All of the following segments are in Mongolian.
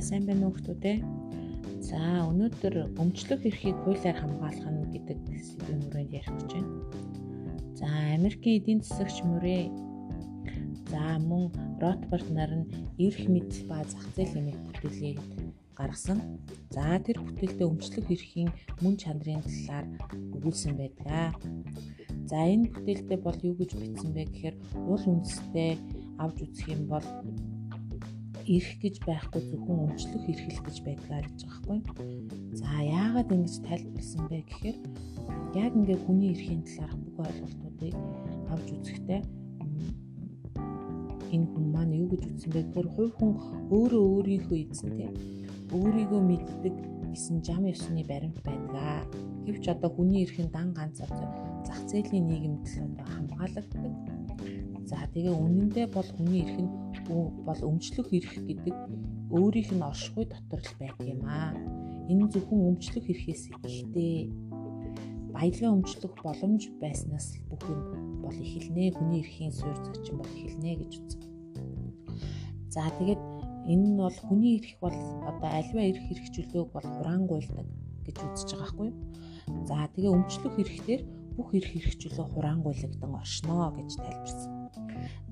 сайн байна уу хүмүүс ээ. За өнөөдөр өмчлөх эрхийг хуулиар хамгаалах нь гэдэг сэдвийн хүрээнд ярих гэж байна. За Америкийн эдийн засагч мөрөө за мөн Ротбард нар нь эрх мэдэл ба зах зээл хэмээх бүтээлийг гаргасан. За тэр бүтээлдээ өмчлөх эрхийн мөн чанарын талаар өгүүлсэн байдаг. За энэ бүтээлдээ бол юу гэж бичсэн бэ гэхээр уул үндэстэй авч үзэх юм бол ирэх гэж байхгүй зөвхөн өмчлөх эрхэл гэж байдгаа гэж байгаа байхгүй. За яагаад ингэж тайлбарласан бэ гэхээр яг ингээ хүний эрхийн талаарх бүх ойлголтуудыг авч үзэхдээ энэ хүн маань юу гэж үзсэн бэ гэхээр хувь хүн өөрөө өөрийнхөө эзэнтэй өөрийгөө мэддэг гэсэн зам ёсны баримт байдгаа. Гэвч одоо хүний эрхийн дан ганц зах зээлийн нийгэмд л одоо хамгаалагддаг. За тэгээ үнэндээ бол хүний эрх нь бол өмчлөх эрх гэдэг өөрийнх нь оршихуй дотор л байдаг юм аа. Энэ зөвхөн өмчлөх эрхээс ихтэй баялгаа өмчлөх боломж байснаас бүх юм бол эхэлнэ. Хүний эрхийн суурь зочин бол эхэлнэ гэж үзсэн. За тэгээд энэ нь бол хүний эрх бол одоо альва эрх хэрэгжүүлээг бол хураангуйлдаг гэж үзэж байгаа байхгүй юу? За тэгээ өмчлөх эрхтэр бүх эрх хэрэгжүүлээ хураангуйлагдсан оршноо гэж тайлбарсан.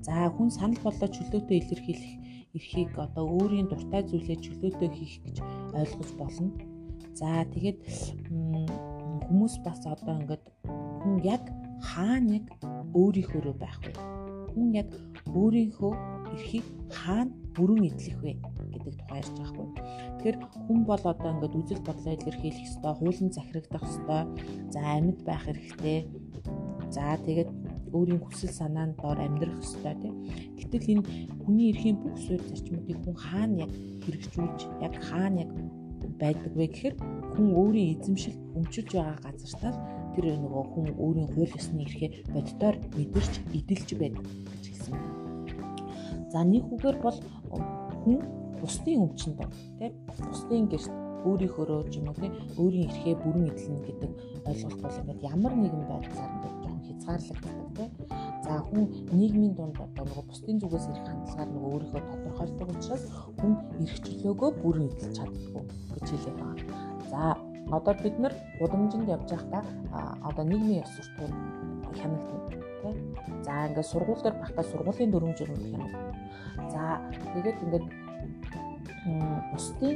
За хүн санал болоо чөлөөтэй илэрхийлэх эрхийг одоо өөрийн дуртай зүйлээ чөлөөтэй хийх гэж ойлгож болно. За тэгээд хүмүүс бас одоо ингээд хүн яг хаана яг өөрийнхөө байх вэ? Хүн яг өөрийнхөө эрхийг хаана бүрэн эдлэх вэ гэдэг тухай ярьж байгаа хгүй. Тэгэхээр хүн бол одоо ингээд үзэл бодлоо илэрхийлэх ёстой, хуулийн захирагдах ёстой, за амьд байх хэрэгтэй. За тэгээд өөрийн хүсэл санаанд доор амьдрах ёстой тийм. Гэтэл энэ хүний эрхийн бүх суурь зарчмуудыг хүн хаана яг хэрэгжүүлж яг хаана яг байдаг вэ гэхээр хүн өөрийн эзэмшил өмчилж байгаа газартаа тэр нөгөө хүн өөрийн хууль ёсны эрхээ боддоор мэдэрч эдэлж байдаг гэж хэлсэн. За нэг үгээр бол хүн бусдын өмчөнд тийм бусдын гэрт өөрийнхөөрөө ч юм уу тийм өөрийн эрхээ бүрэн эдлэнэ гэдэг ойлголт бол ингээд ямар нэгэн байдлаар ингээд хязгаарлагддаг тийм. За хүн нийгмийн дунд одоо нөгөө бусдын зүгээс ирэх хандлагаар нөгөө өөрийнхөө тодорхойлдог учраас хүн эрх чөлөөгөө бүрэн эдэлж чаддгүй гэж хэлээд байгаа. За одоо бид нар гудамжинд явж байхдаа одоо нийгмийн ёс суртахуун хянагдана тийм. За ингээд сургууль дээр багтаа сургуулийн дүрм журмыг хянагдана. За тэгээд ингээд бусдын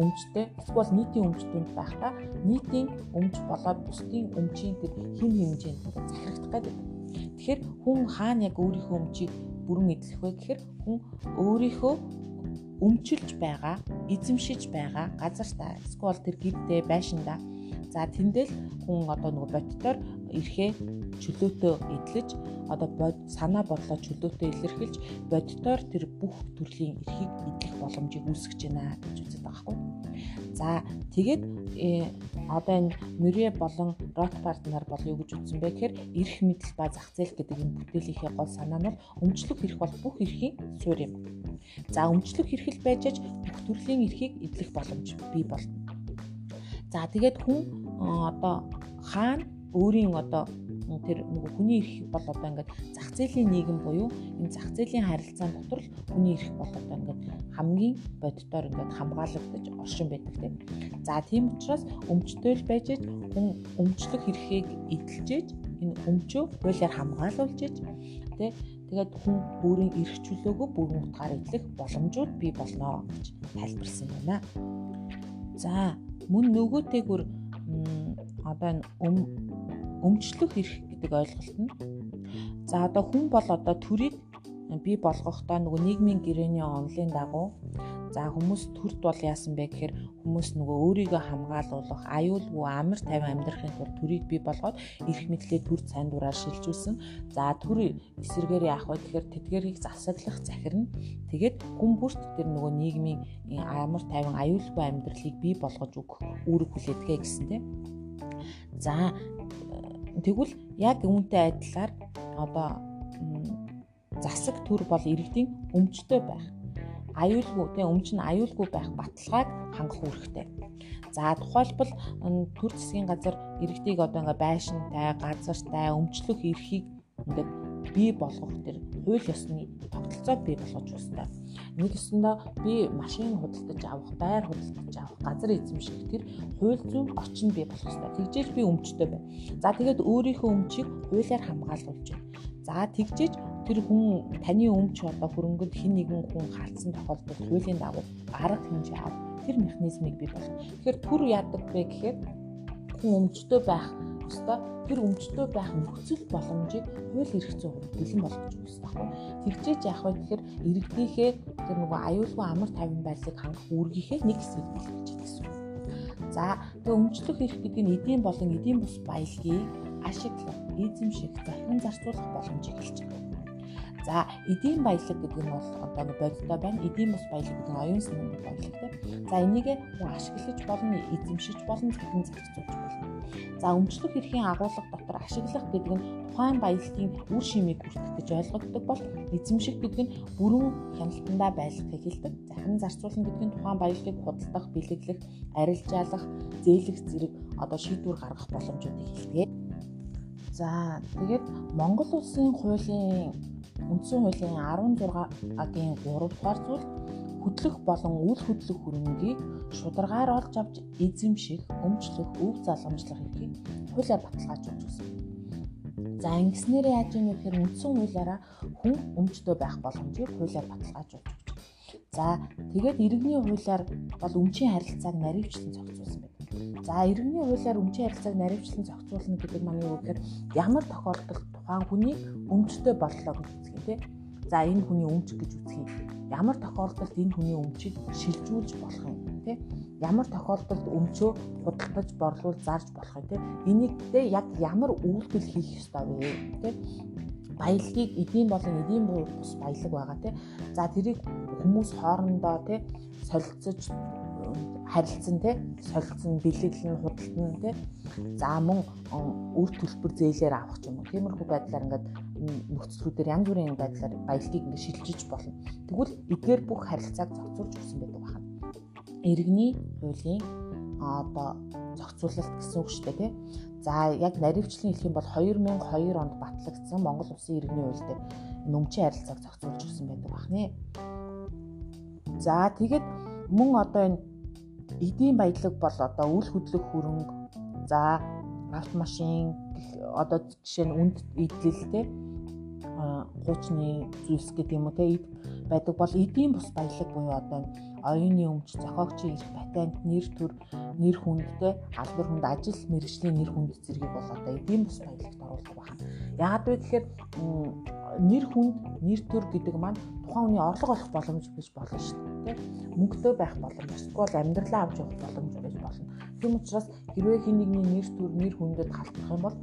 өмчтэй эсвэл нийтийн өмчтөнд байхдаа нийтийн өмч болоод бусдын өмчийн тэр хим хэмжээнд захирагдах гэдэг. Тэгэхээр хүн хаана яг өөрийнхөө өмчийг бүрэн эдлэх вэ гэхээр хүн өөрийнхөө өмчилж байгаа, эзэмшиж байгаа газартаа эсвэл тэр гиддээ байшиндаа за тэндэл хүн одоо нөгөө бодтоор эрхээ чөлөөтөө эдлэж одоо бод санаа бодлоо чөлөөтөө илэрхийлж бодтоор тэр бүх төрлийн эрхийг эдлэх боломжийг үүсгэж байна гэж үздэг байгаа хгүй. За тэгээд э, одоо энэ Мөрье болон Ротбард нар бол юу гэж үзсэн бэ гэхээр эрх мэдэл ба зах зээл гэдэг энэ бүтээлийнхээ гол санаа нь өмчлөх эрх бол бүх эрхийн суурь юм. За өмчлөх эрхэл байж аж бүх төрлийн эрхийг эдлэх боломж бий болно. За тэгээд хүн одоо хаана өөрийн одоо тэр нөгөө хүний эрх бол одоо ингээд зах зээлийн нийгэм буюу энэ зах зээлийн харилцаан дотор л хүний эрх бол одоо ингээд хамгийн боддоор ингээд хамгаалагдаж оршин байдаг тийм. За тийм учраас өмчтөөл байж хүн өмчлөх эрхийг эдэлжээж энэ өмчөө хуулиар хамгаалуулж иж тий тэгээд хүн өөрийн эрх чөлөөгөө бүрэн утгаар эдлэх боломжууд бий болно гэж тайлбарсан байна. За мөн нөгөөтэйгүр одоо энэ өмчлөх эрх гэдэг ойлголт нь. За одоо хүн бол одоо төрийг бий болгохдоо нөгөө нийгмийн гэрээний онолын дагуу. За хүмүүс төрд бол яасан бэ гэхээр хүмүүс нөгөө өөрийгөө хамгаалуулах аюулгүй амар тайван амьдрахын тулд төрийг бий болгоод эрх мэдлээ төр цайн дураар шилжүүлсэн. За төр эсэргээр яах вэ гэхээр тэдгэрийг засаглах захирна тэгээд хүн бүрт тэр нөгөө нийгмийн амар тайван аюулгүй амьдралыг бий болгож өгөх үүрэг хүлээдгээ гэсэн тийм За тэгвэл яг үүнтэй адилаар одоо засаг төр бол иргэдийн өмчтэй байх. Аюулгүй тийм өмч нь аюулгүй байх баталгааг хангах үүрэгтэй. За тухайлбал төр засгийн газар иргэдийг одоо ингээ байшинтай, газартай өмчлөх эрхийг ингээд бий болгох тэр хууль ёсны тогтолцоог бий болгож өгсөй. Нэг өсөндөө би машин худалдаж авах, байр худалдаж авах, газар эзэмших тэр хууль зүйн орчин бий болох хэрэгтэй. Тэгжээж би өмчтэй байна. За тэгээд өөрийнхөө өмчийг хуулиар хамгаалуулж байна. За тэгжээж тэр хүн таны өмч одоо хөрөнгөд хэн нэгэн хүн хаалцсан тохиолдолд хуулийн дагуу арга хэмжээ ав. Тэр механизмыг бий болгох. Тэгэхээр түр яадаг вэ гэхээр хүн өмчтэй байх ёстой тэр өмчтөө байх нөхцөл боломжийг хууль эрх зүйн бэлэн болгож өгөх хэрэгтэй байхгүй. Тэгжээж яах вэ гэхээр иргэдийнхээ тэр нөгөө аюулгүй амар тайван байдлыг хангах үүргийнхээ нэг хэсгийг бэлгэж гэсэн. За тэгээ өмчлөх эрх гэдэг нь эдийн болон эдийн бус баялагийг ашиглах, эзэмших, захин зарцуулах боломжийг хэлж байгаа. За эдийн баялаг гэдэг нь бол одоо нэг бодиттой байна. Эдийн бус баялаг гэдэг нь оюун санааны баялаг тийм. За энийг ашиглаж болно, эзэмшиж болно, захин зарцуулж болно. За өмчлөх эрхийн агуулга дотор ашиглах гэдэг нь тухайн баялагын үр шимийг хүртэх гэж ойлгогддог бол эзэмших гэдэг нь бүрэн хяналтандаа байлгахыг хэлдэг. Захин зарцуулна гэдэг нь тухайн баялагыг худалдах, бэлэглэх, арилжаалах, зээлэх зэрэг одоо шийдвэр гаргах боломжуудыг хэлдэг. За тэгээд Монгол улсын хуулийн үндсэн хуулийн 16-гийн 3 дугаар зүйл хөдлөх болон үйл хөдлөх хөрөнгийг шударгаар олж авч эзэмших, өмчлөх, өв залгамжлах эрхийг хуулиар баталгаажуулж өгсөн. За ингэснээр яаж юм гэхээр үндсэн хуулиараа хүн өмчтөө байх боломжийг хуулиар баталгаажуулж өгч. За тэгээд иргэний хуулиар бол өмчийн харилцааг наривчлан зохицуулсан байдаг. За иргэний хуулиар өмчийн харилцааг наривчлан зохицуулна гэдэг маань юу гэхээр ямар тохиолдолд тухайн хүний өмчтөө боллоо гэж юм те. За энэ хүний өмч гэж үзэх юм. Ямар тохиолдолд энэ хүний өмчийг шилжүүлж болох юм те. Ямар тохиолдолд өмчөө худалдаж борлуул зарж болох юм те. Энийг те яг ямар үйлдэл хийх ёстой вэ те баялагийг эдийн болон эдийн бус баялаг байгаа тий. За тэрийг хүмүүс хоорондоо тий солилцож харилцсан тий солилцсон бэлэглэн худалдан тий за мөн үр төлбөр зээлээр авах юм уу? Тиймэрхүү байдлаар ингээд нөхцлүүдээр янз бүрийн байдлаар баялагийг ингээд шилжиж болно. Тэгвэл эдгээр бүх харилцааг зохицуулж өгсөн байдаг байна иргэний хуулийн одоо зохицуулалт гэсэн үг шүү дээ тий за яг наривчлан хэлэх юм бол 2002 онд батлагдсан Монгол Улсын иргэний хууль дээр нөмчийн харилцааг зохицуулж өгсөн байдаг байна за тэгээд мөн одоо энэ эдийн баялаг бол одоо үл хөдлөх хөрөнгө за автомашин одоо жишээ нь үнд идэлтэй хуучны зүйлс гэдэг юм уу те эд байдаг бол эдийн бус баялаг буюу одоо оюуны өмч зохиогчийн эрх патент нэр төр нэр хүндтэй албар хүнд ажил мэргэжлийн нэр хүнд зэргийг бол одоо эдийн бус баялагт оруулах байна. Яагаад вэ гэхээр нэр хүнд нэр төр гэдэг маань тухайн хүний орлого олох боломж гэж болно шүү дээ. Мөнгөтэй байх боломж, эсвэл амьдралаа авч явах боломж байж болно. Тийм учраас хэрвээ хин нэгний нэр төр нэр хүндэд халтах юм бол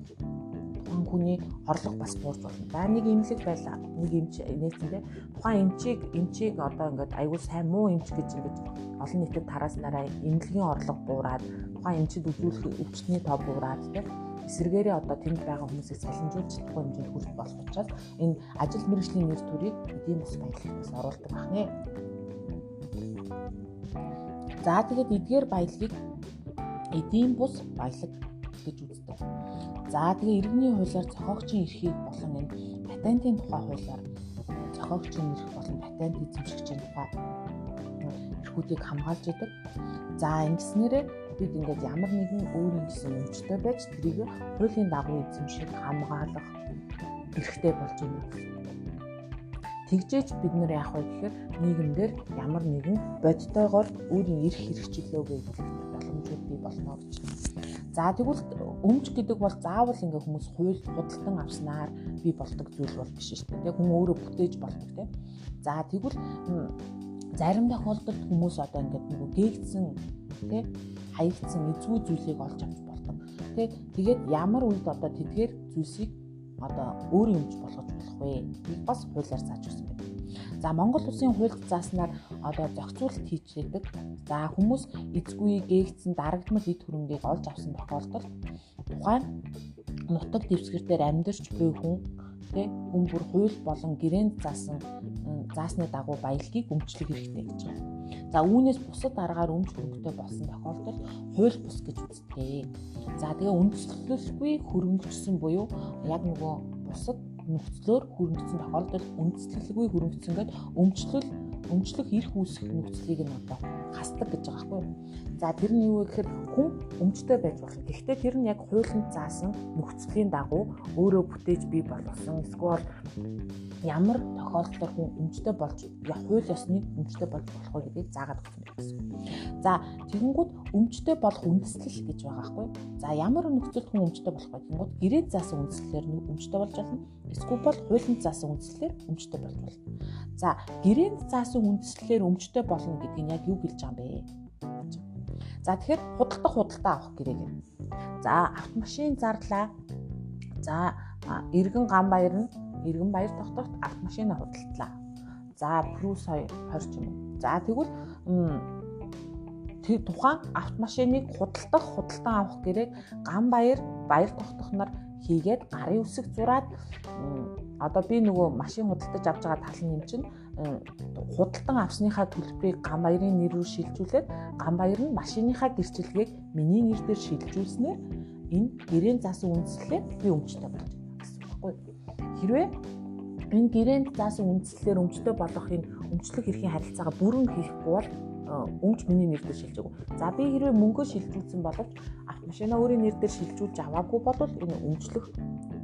тухайн хүний орлого бас буурч болно. За нэг имлэг байлаа. Нэг эмч нээсэндээ тухайн эмчийг эмчийг одоо ингээд аюул сайн муу эмч гэж ингээд олон нийтэд тарааснараа эмнэлгийн орлого буураад тухайн эмчид үзүүлэх өвчтний тоо буураад тийм эсэргээрээ одоо тэнд байгаа хүмүүсийг салинжуулж чадахгүй хэмжээнд хүрэх болох учраас энэ ажил мэргэжлийн нэр төрийг эдийн бас баялагаас оруулдаг байна. За тэгээд эдгээр баялагийг эдийн бус баялаг гэж үздэг. За тэгээ иргэний хуулиар зохиогчийн эрхийг болон энэ патентын тухай хуулиар зохиогчийн эрх болон патент эзэмшигчийн тухай эрхүүдийг хамгаалж идэг. За ингэснээрээ бид ингээд ямар нэгэн өөр ингэсэн өмчтэй байж тэрийг хуулийн дагуу эзэмших, хамгаалах эрхтэй болж байна. Тэгжээч бид нэр яах вэ гэхээр нийгэмдэр ямар нэгэн бодтойгоор өөрийн эрх хэрэгчлөөгүй гэх боломжууд бий болно гэж. За тэгвэл өмч гэдэг бол заавал ингээ хүмүүс хууль худалдан авснаар бий болдог зүйл бол биш шүү дээ. Хүн өөрөө бүтээж болдог тийм. За тэгвэл зарим тохиолдолд хүмүүс одоо ингээд нөгөө гээгдсэн тий хаягдсан эзгүй зүйлийг олж авч болдог. Тий тэгээд ямар үед одоо тэдгээр зүйлсийг одоо өөрийн өмч болгож болох вэ? Нэг бас хуулиар зааж өгсөн байна. За Монгол улсын хуульд зааснаар одоо зохицуулалт хийж байдаг. За хүмүүс эзгүй гээгдсэн дарагдмал эд хөрөнгийг олж авсан тохиолдолд тухайн нутаг дэвсгэр дээр амьдарч буй хүн тий хүн бүр хууль болон гэрээнд заасан заасны дагуу баялагийг өмчлөх хэрэгтэй гэж байна. За үүнээс бусад аргаар өмч хөрөнгөтэй болсон тохиолдолд хууль бус гэж үздэг. За тэгээ үндэслэлгүй хөрөнгөчсөн буюу яг нөгөө бусад нөхцлөөр хөрөнгөцсөн тохиолдолд үндэслэлгүй хөрөнгөцсөн гэдэг өмчлөл өмчлөх эрх үүсэх нөхцөлийг нь одоо хасдаг гэж байгаа байхгүй юу. За тэр нь юу вэ гэхээр хүн өмчтэй байж болно. Гэхдээ тэр нь яг хуулинд заасан нөхцөлийн дагуу өөрөө бүтээж бий болгосон. Эсвэл ямар тохиолдолд хүн өмчтэй болж хууль ёсны өмчтэй болж болох вэ гэдгийг заагаад өгсөн гэсэн. За тэгэнгүүт өмчтэй болох үндэслэл гэж байгаа байхгүй. За ямар нөхцөлд хүн өмчтэй болох вэ гэнгүүт гэрээд заасан үндэслэлээр өмчтэй болж болно. Эсвэл бол хуулинд заасан үндэслэлээр өмчтэй болж болно. За гэрээнд заасан үндэслэлээр өмчтэй болно гэдэг нь яг юу хэлж байгаа юм бэ? За тэгэхээр худалдах худалдаа авах гэрээг. За автомашин зарлаа. За эргэн ган баяр нь эргэн баяр тогтоогт автомашинаа худалдлаа. За плюс 2 20 ч юм уу. За тэгвэл тэр тухайн автомашиныг худалдах худалдан авах гэрээг ган баяр баяр тогтохноор хийгээд гарын үсэг зураад одоо би нөгөө машин худалдаж авч байгаа тал нь юм чинь худалдан авсныхаа төлбөрийг ган баярын нэр рүү шилжүүлээд ган баяр нь машиныхаа гэрчлэгийг миний нэр дээр шилжүүлснээр энэ гэрээнд заасан үндслэлээ би өмчтэй болж байна. Гэсэн үг байхгүй хэрвээ энэ гэрээнд заасан үндслэлээр өмчтэй болох энэ өмчлөх эрхийн харилцаагаа бүрэн хийхгүй бол өмч миний нэр дээр шилжээг. За би хэрвээ мөнгөө шилжүүлсэн боловч автомашина өөрийн нэр дээр шилжүүлж аваагүй бол энэ өмчлөх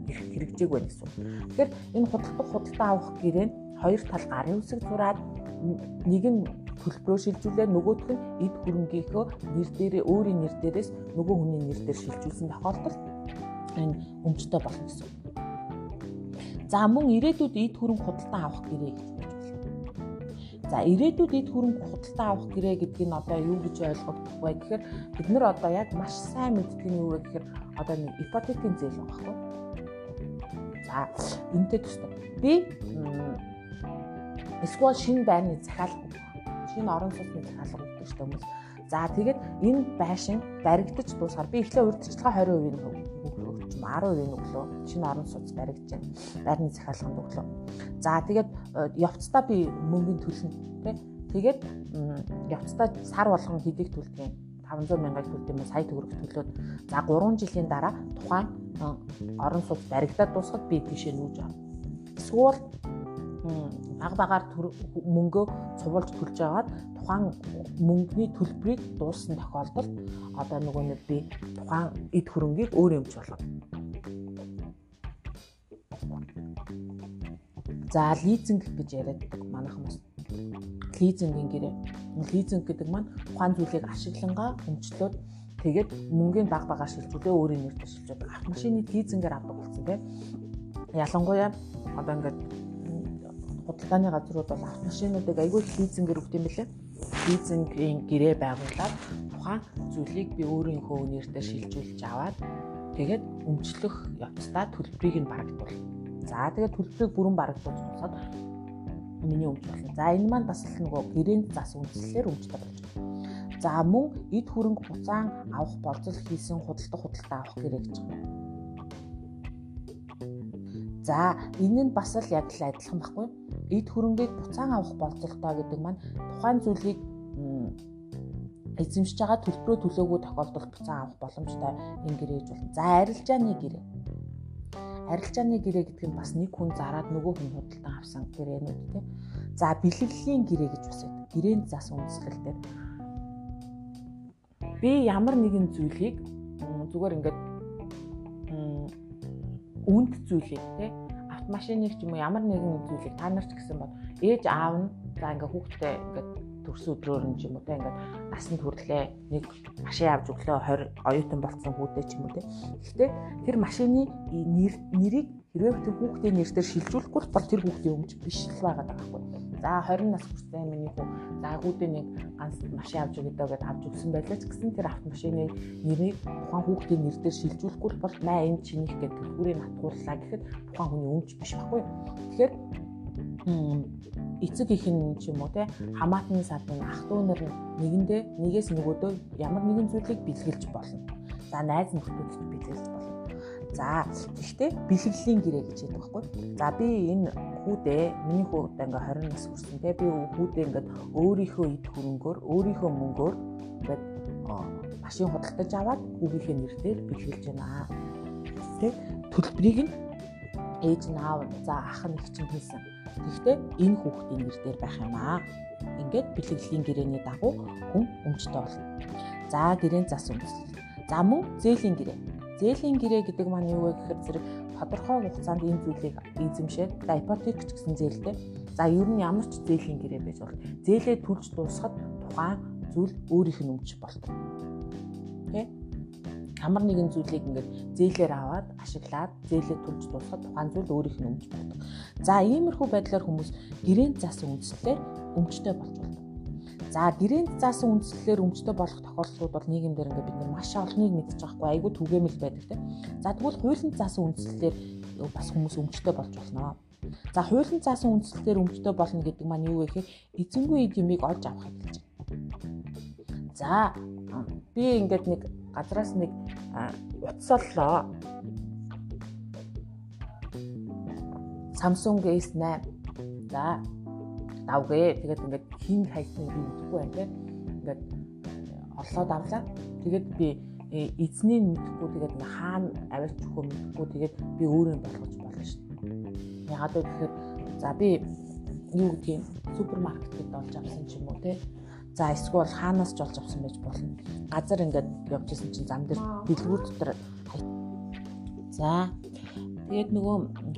хэрэгжээг байна гэсэн. Тэгэхээр энэ худалдах худалдаа авах гэрээ нь хоёр тал гарын үсэг зураад нэг нь төлбөрөө шилжүүлээ нөгөөх нь эд хөрөнгийнхөө нэр дээрээ өөрийн нэр дээрээс нөгөө хүний нэр дээр шилжүүлсэн тохиолдолд энэ өмчтэй болно гэсэн. За мөн ирээдүйд эд хөрөнгө худалдан авах гэрээ гэж. За ирээдүйд эд хөрөнгө худалдан авах гэрээ гэдэг нь одоо юу гэж ойлгогдох вэ гэхээр бид нар одоо яг маш сайн мэддэг нь юу вэ гэхээр одоо нэг ипотекийн зээл байгаа байхгүй. За энтэй төстэй. Би эсвэл шинэ байрны захиалга шинэ орон сууцны захиалга өгдөг шүү дээ хүмүүс. За тэгээд энэ байшин баригдаж дуусахаар би эхлээ урьдчилгаа 20% нь өгч 10% нь өглөө шинэ орон сууц баригдаж байна. Байрны захиалганд өглөө. За тэгээд э, явцдаа би мөнгөний төлнө тий. Тэгээд явцдаа сар болгон хэдийг төлдөг юм 500 мянгаыг төлдөг юм сая төгрөг төлөөд за 3 жилийн дараа тухайн э, орон сууц баригдаад дуусахад би тийшээ нүүж авна. Эсвэл баг багаар мөнгөө цувуулж төлж аваад тухайн мөнгөний төлбөрийг дууссан тохиолдолд одоо нөгөө нэг би тухайн эд хөрөнгийг өөр юмч болгоно. За лизинг гэж яриад манайхан бас лизингийн гэрээ. Лизинг гэдэг маань тухайн зүйлийг ашиглангаа өмчлөөд тэгээд мөнгөний баг багаар шилжүүлээ өөрийн нэрээр шилжүүлдэг. Автомашины лизингээр авдаг болсон тийм. Ялангуяа одоо ингээд худалдааны газрууд бол автомашинуудыг айгүй их лизингээр өгд юм билээ. Лизингийн гэрээ байгуулад тухайн зүйлийг би өөрийнхөө нэрээр шилжүүлж аваад тэгээд өмчлөх явцдаа төлбөрийг нь барагдуул. За тэгээд төлбөрийг бүрэн барагдуулж тусаад миний өмч болно. За энэ маань бас л нөгөө гэрээнд зас үндэслэлээр өмчтэй болж байна. За мөн эд хөрөнгө буцаан авах болцол хийсэн худалдах худалдаа авах гэрээ гэж байна. За энэ нь бас л яг л адилхан баггүй эд хөрөнгийг буцаан авах болцолтой гэдэг маань тухайн зүйлийг эзэмшиж байгаа төлбөрөө төлөөгүй тохиолдолд буцаан авах боломжтой энэ гэрээ гэж болно. За арилжааны гэрээ. Арилжааны гэрээ гэдэг нь бас нэг хүн зараад нөгөө хүн худалдан авсан гэрээнүүд тийм. За бэлэглэлийн гэрээ гэж бас байдаг. Гэрээнд зас үндэслэлтэй. Би ямар нэгэн зүйлийг зүгээр ингээд үнд зүйлийг тийм машиныг ч юм уу ямар нэгэн зүйлийг та нар ч гэсэн бол ээж аав нь за ингээ хүүхдээ ингээ төрс өдрөөр нь юм уу те ингээд насанд хүрлээ нэг машин авч өглөө 20 оюутан болсон хүүтэй ч юм уу те. Гэхдээ тэр машины нэрийг хэрвээ тэр хүүхдийн нэрээр шилжүүлэхгүй бол тэр хүүхдийн өмч биш л байгаа даа байхгүй. За 20 нас хүрсэн миний хүү за хүүдээ нэг ганц машин авч өгöd гэдээ авч өгсөн байлаа ч гэсэн тэр автомашины нэрийг тухайн хүүхдийн нэрээр шилжүүлэхгүй бол маа энэ чинийх гэдэг төлхүүрийг натгууллаа гэхэд тухайн хүний өмч биш байхгүй. Тэгэхээр эцэг их нь ч юм уу те хамаатны садны ах дүү нар нэгэндээ нэгээс нөгөөдөө ямар нэгэн зүйлийг бэлгэлж болно. За найз нөхдөд бэлгэлж болно За гэхдээ бэлгэлийн гэрээ гэж яддаг байхгүй. За би энэ хүүдээ миний хүү одоо ингээ 20 нас хүрсэн те би хүүдээ ингээд өөрийнхөө эд хөрөнгөөр өөрийнхөө мөнгөөр ингээд машин худалдаж аваад хүүгийнхээ нэрээр бэлгэлж байна. Тэ төлбөрийг нь ээж нь аав за ах нь их чинь хийсэн. Гэхдээ энэ хүүхдийн нэр дээр байх юм аа ингээд бэлгэлийн гэрээний дагуу хүн өмчтэй болно. За гэрээний зас үндэслэл. За мөн зээлийн гэрээ. Зээлийн гэрээ гэдэг маань юу вэ гэхээр зэрэг тодорхой хугацаанд энэ зүйлийг эзэмшээд за ипотек ч гэсэн зээлтэй. За ер нь ямар ч зээлийн гэрээ байж бол зээлээ төлж дуусахад тухайн зүйл өөрийнх нь өмч болдог. Тэ? Ямар нэгэн зүйлийг ингээд зээлээр аваад ашиглаад зээлээ төлж дуусахад тухайн зүйл өөрийнх нь өмч болдог. За иймэрхүү байдлаар хүмүүс гэрээнд заасан үндслэлээр өмчтэй болж болдог. За гэрээнд заасан үндслэлээр өмчтэй болох тохиолдлууд бол нийгэмдэр ингээд бид нар маш олныг мэдчих байхгүй айгүй түгээмэл байдаг тийм. За тэгвэл хуулинд заасан үндслэлээр бас хүмүүс өмчтэй болж болно. За хуулийн заасан үндслэлээр өмчтэй болно гэдэг маань юу вэ гэхээр эзэнгүй юмыг олж авах гэж байна. За би ингээд нэг газраас нэг утас оллоо. Samsung S8. За давгээ. Тэгээд ингээд хин хайсныг би мэдэхгүй байна те. Ингээд орлоод авлаа. Тэгээд би э, эзнийг мэдэхгүй тэгээд хаана авирч өгөө мэдэхгүй тэгээд би өөрөө болгож болно шүү дээ. Ягаад вэ гэхээр за би юу гэдгийг супермаркетэд олж авсан ч юм уу те. За эсвэл хаанаас ч олж авсан байж болно. Газар ингээд явж исэн чинь зам дээр дэлгүүр дотор За тэгээд нөгөө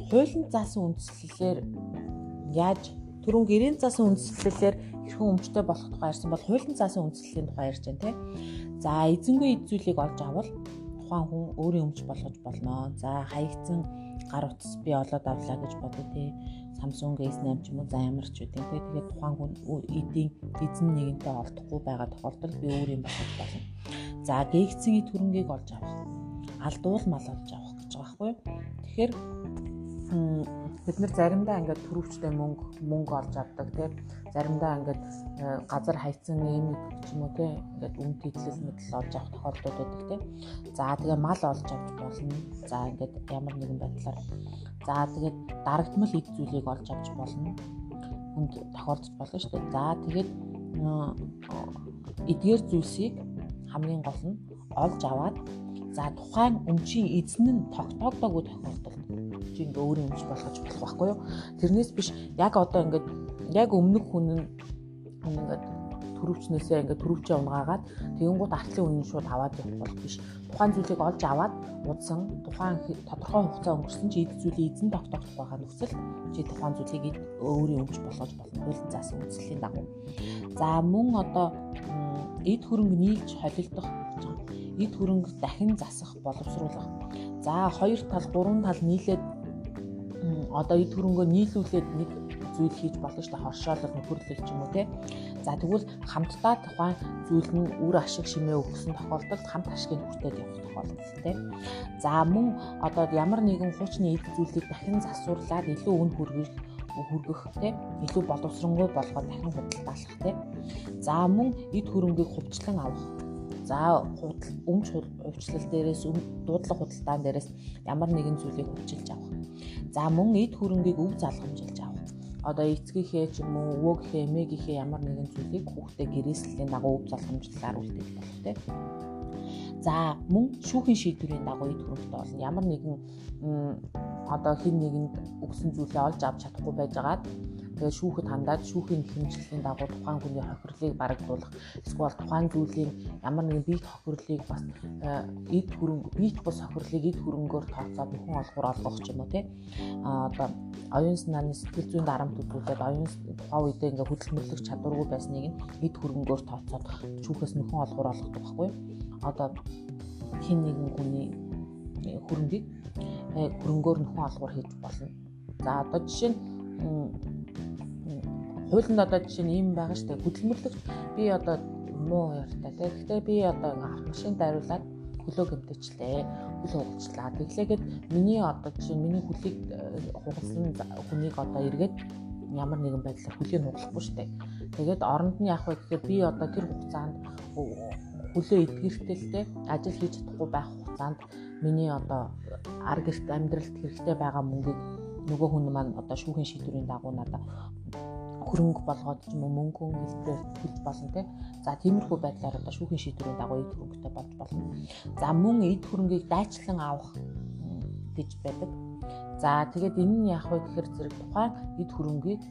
хуулийн заасан үндслэлээр яаж түрүүн гэрийн заасан үндслэлээр хэрхэн өмчтэй болох тухай ярьсан бол хуулийн заасан үндслэлийн тухай ярьж байна тийм. За эзэнгүй эд зүйлийг олж авал тухайн хүн өөрийн өмч болгож болно. За хаягдсан гар утас би олоод авлаа гэж бодъё тий. Samsung S8 ч юм уу за ямар ч үгүй тий. Тэгээд тухайн хүн эдийн эзэн нэгэнтэй олдохгүй байгаа тохиолдолд би өөрийн болгож болно. За гээгцэн эд хөрөнгийг олж авах. Алдуул мал олж авах гэж байгаа байхгүй? Тэгэхээр бид нар заримдаа ингээд төрөвчтэй мөнгө мөнгө олж авдаг тийм заримдаа ингээд э, газар хайцсан юм ч юм уу тийм ингээд үн тэтлэл мэтэл олж авах тохиолдол байдаг тийм за тэгээ мал олж авч болно. За ингээд ямар нэгэн байдлаар. За тэгээд дарагдмал эд зүйлийг олж авч болно. Хүнд тохиолдож болно шүү дээ. За тэгээд эдгээр зүйлсийг хамгийн гол нь олж аваад за тухайн өмчийн эзэн нь тогтоогдоогүй тохиолдолд чи ингээ өөрийн өмч болгож болох байхгүй юу. Тэрнээс биш яг одоо ингээд яг өмнөх хүн нь ингээд төрөвчнөөсөө ингээд төрөвчөө унгаагаад тэгэнгүүт артлын үнэн шууд аваад явах бол биш. Тухайн зүйлийг олж аваад удсан тухайн тодорхой хугацаа өнгөрсөн чи эд зүйлийг эзэн тогтоох байгаа нөхцөл чи тухайн зүйлийг өөрийн өмч болгож болно. Хуулийн заасан үндслийн дагуу. За мөн одоо эд хөрөнгө нийлж холилдох эд хөрөнгө дахин засах боловсруулах. За хоёр тал, гурван тал нийлээд одоо эд хөрөнгөө нийлүүлээд нэг зүйл хийж болно шүү дээ хоршоолол нөхөрлөл ч юм уу те. За тэгвэл хамтдаа тухайн зүйл нь үр ашиг шимээ өгсөн тохиолдолд хамт ашигыг хүртээд явах тохиолдол те. За мөн одоо ямар нэгэн хуучны эд зүйлийг дахин засварлаад илүү үн хүргэх хүргэх те илүү боловсронгуй болгоод дахин худалдаалах те. За мөн эд хөрөнгийг хувьчлан авах За өмч хувьчлал дээрээс дуудлага худалдаан дээрээс ямар нэгэн зүйлийг хөвчилж авах. За мөн эд хөрөнгийг өв залгамжилж авах. Одоо эцгийнхээ ч юм уу өвөөгийнхээ эмээгийнхээ ямар нэгэн зүйлийг хүүхдээ гэрээслийн дагуу өв залгамжлаар үлдээж болох тийм. За мөн шүүхийн шийдвэрийн дагуу эд хөрөнгөтэй болно. Ямар нэгэн одоо хин нэгэнд өгсөн зүйлээ олж авч чадахгүй байжгаад тэгээд шүүхэд хандаад шүүхийн хэмжлэлийн дагуу тухайн хүний хохирлыг барагдуулах эсвэл тухайн зүйлийн ямар нэгэн биет хохирлыг бас э, эд хөрөнгө биет бус хохирлыг эд хөрөнгөөр тооцоод нөхөн олгор олгох ч юм уу тий а одоо оюун санааны сэтгэл зүйн дарамт үзүүлээд оюун тухайн үедээ ингээ хөдөлмөрлөх чадваргүй байсныг нь эд хөрөнгөөр тооцоод шүүхээс нөхөн олгор олгох байхгүй. Одоо хин нэгэн хүний хөрөнгийг э, хөрөнгөөр нөхөн олгор хийж болно. За одоо жишээ нь хуулинд одоо жишээ нь ийм байгаа дээ. Хөдөлмөрлөгч би одоо муу яртай тий. Гэхдээ би одоо машин дайруулад хөлөө гэмтээчлээ. Хөл хугалчлаа. Тэглээгээд миний одоо жишээ нь миний хөлийг э, хугалсан хүнийг одоо эргээд ямар нэгэн байдлаар хөлийг хугалахгүй дээ. Тэгээд оронд нь яах вэ гэхээр би одоо тэр хугацаанд хөлөө эдгэрхтэлтэй ажил хийж чадахгүй байх хугацаанд миний одоо ар гэрт амьдралд хэрэгтэй байгаа мөнгийг нөгөө хүн маань одоо шүүхийн шийдвэрийн дагуу надад хөрөнгө болгоод ч юм уу мөнгө хэлбэрээр хэлж болно те. За тиймэрхүү байдлаар одоо шүүхийн шийдвэрийн дагуу эд хөрөнгөтэй болж болно. За мөн эд хөрөнгийг дайчлан авах гэж байдаг. За тэгээд энэ нь яах вэ гэхээр зэрэг тухайн эд хөрөнгийг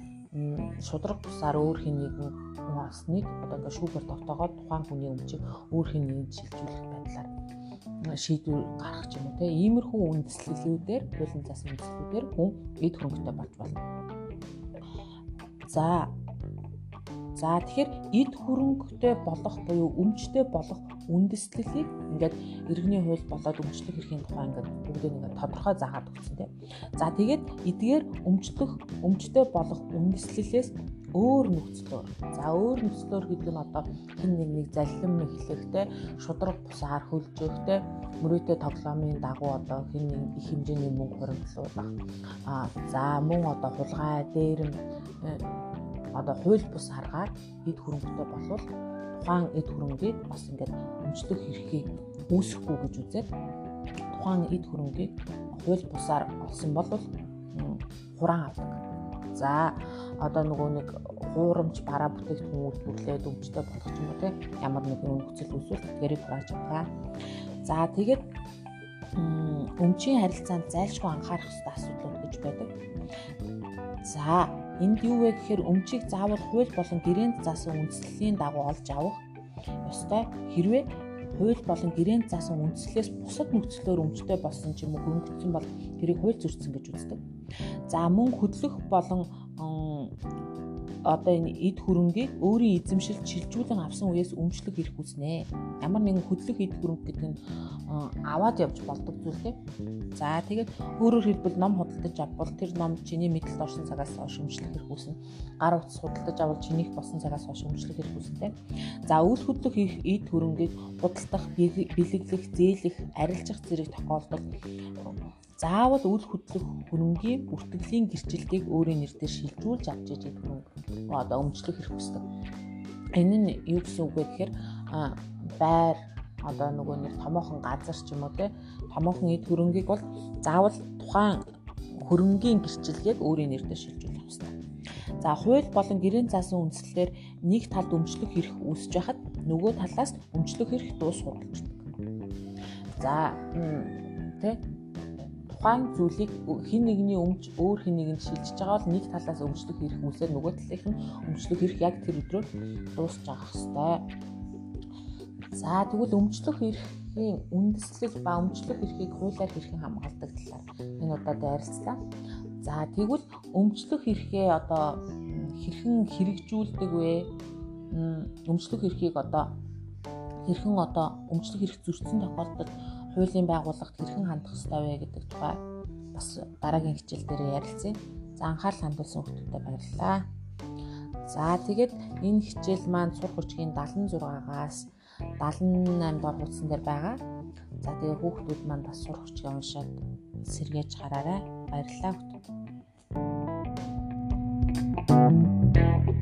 шудраг бусаар өөр хин нэгэн хүн олсныг одоо ингээд шүүгээр тогтоогоод тухайн хүний өмчийг өөр хин нэгэнд шилжүүлэх байдлаар шийдвэр гаргах юм те иймэрхүү үндэслэлүүдээр хуулийн зас үндэслэлүүдээр хүн эд хөрөнгөтэй болж болно. За За тэгэхээр эд хөрөнгөтэй болох буюу өмчтэй болох үндэслэлийг ингээд иргэний хууль болоод өмчлөх эрхийн тухай ингээд бүгдийг ингээд тодорхой заагаад өгсөн тийм. За тэгээд эдгээр өмчлөх өмчтэй болох үндэслэлээс өөр нөхцлөөр. За өөр нөхцлөөр гэдэг нь одоо хин нэг нэг залхим эхлэхтэй шудраг бусаар хөлжөхтэй мөрөөдөө тоглоомын дагуу одоо хин нэг их хэмжээний мөнгө хуримтлуулах. Аа за мөн одоо хулгай дээрэм одоо хууль бус харгаар эд хөрөнгөтэй болвол тухайн эд хөрөнгийг бас ингээд өмчлөх эрхийг үүсэхгүй гэж үзээд тухайн эд хөрөнгийг хууль бусаар олсон бол хураан авдаг. За одоо нөгөө нэг хуурамч бараа бүтээгдэхүүн үйлдвэрлээд өмчтэй болох юм уу те ямар нэгэн нөхцөл үүсвэл тэтгэрийг хурааж байгаа. За тэгээд өмчийн харилцаанд зайлшгүй анхаарах хэрэгтэй асуудлууд гэж байдаг. За Энд юу вэ гэхээр өмчийг заавал хууль болон гэрээнд заасан үндслэлийн дагуу олж авах ёстой. Хэрвээ хууль болон гэрээнд заасан үндслээс бусад нөхцлөөр өмчтэй болсон ч юм уу хөнгөцсөн бол тэрийг хууль зөрчсөн гэж үздэг. За мөн хөдлөх болон одоо энэ эд хөрөнгийг өөрийн эзэмшилд шилжүүлэн авсан үеэс өмчлөх эрх үүснэ. Ямар нэгэн хөдлөх эд хөрөнгө гэдэг нь аваад явж болдог зүйл тийм. За тэгээд өөрөөр хэлбэл ном худалдаж авбал тэр ном чиний мэдлэлд орсон цагаас хойш өмчлөх эрх үүснэ. Гар утас худалдаж авал чинийх болсон цагаас хойш өмчлөх эрх үүснэ. За үйл хөдлөх эд хөрөнгийг худалдах, бэлэглэх, зээлэх, арилжах зэрэг тохиолдолд заавал үйл хөдлөх хөрөнгийн бүртгэлийн гэрчлэлийг өөрийн нэрээр шилжүүлж авч иж хөрөнгө одоо өмчлөх хэрэг хүсдэг. Энэ нь юу гэсэн үг вэ гэхээр байр одоо нөгөө нэг томоохон газар ч юм уу те томоохон эд хөрөнгийг бол заавал тухайн хөрөнгийн гэрчлэлийг өөрийн нэрээр шилжүүлж авах хэрэгтэй. За хууль болон гэрээний заасан үндслэлээр нэг талд өмчлөх хэрэг үүсэж байхад нөгөө талаас өмчлөх хэрэг дуус хуралждаг. За тэ тухайн зүйлийг хин нэгний өмч өөр хин нэгэнд шилжиж байгаа бол нэг талаас өмчлөх хэрэг үүсээд нөгөө талынх нь өмчлөх хэрэг яг тэр өдрөөр дуусч байгаа хэвээр. За тэгвэл өмчлөх эрхийн үндэслэл ба өмчлөх эрхийг хуулиар хэрхэн хамгаалдаг талаар энэ удаад ярилцлаа. За тэгвэл өмчлөх эрхээ одоо хэрхэн хэрэгжүүлдэг вэ? Өмчлөх эрхийг одоо хэрхэн одоо өмчлөх эрх зөрчсөн тохиолдолд хуулийн байгууллагт хэрхэн хандах ёстой вэ гэдэг тухай бас дараагийн хичээл дээр ярилцъя. За анхаарал хандуулсан хүмүүстээ баярлалаа. За тэгэд энэ хичээл маань сурах хүчгийн 76-аас 78 дугаар хуудсан дээр байгаа. За тэгээ хүүхдүүд маань бас сурах хүчгээ уншаад сэргээж хараарай. Баярлалаа. Thank you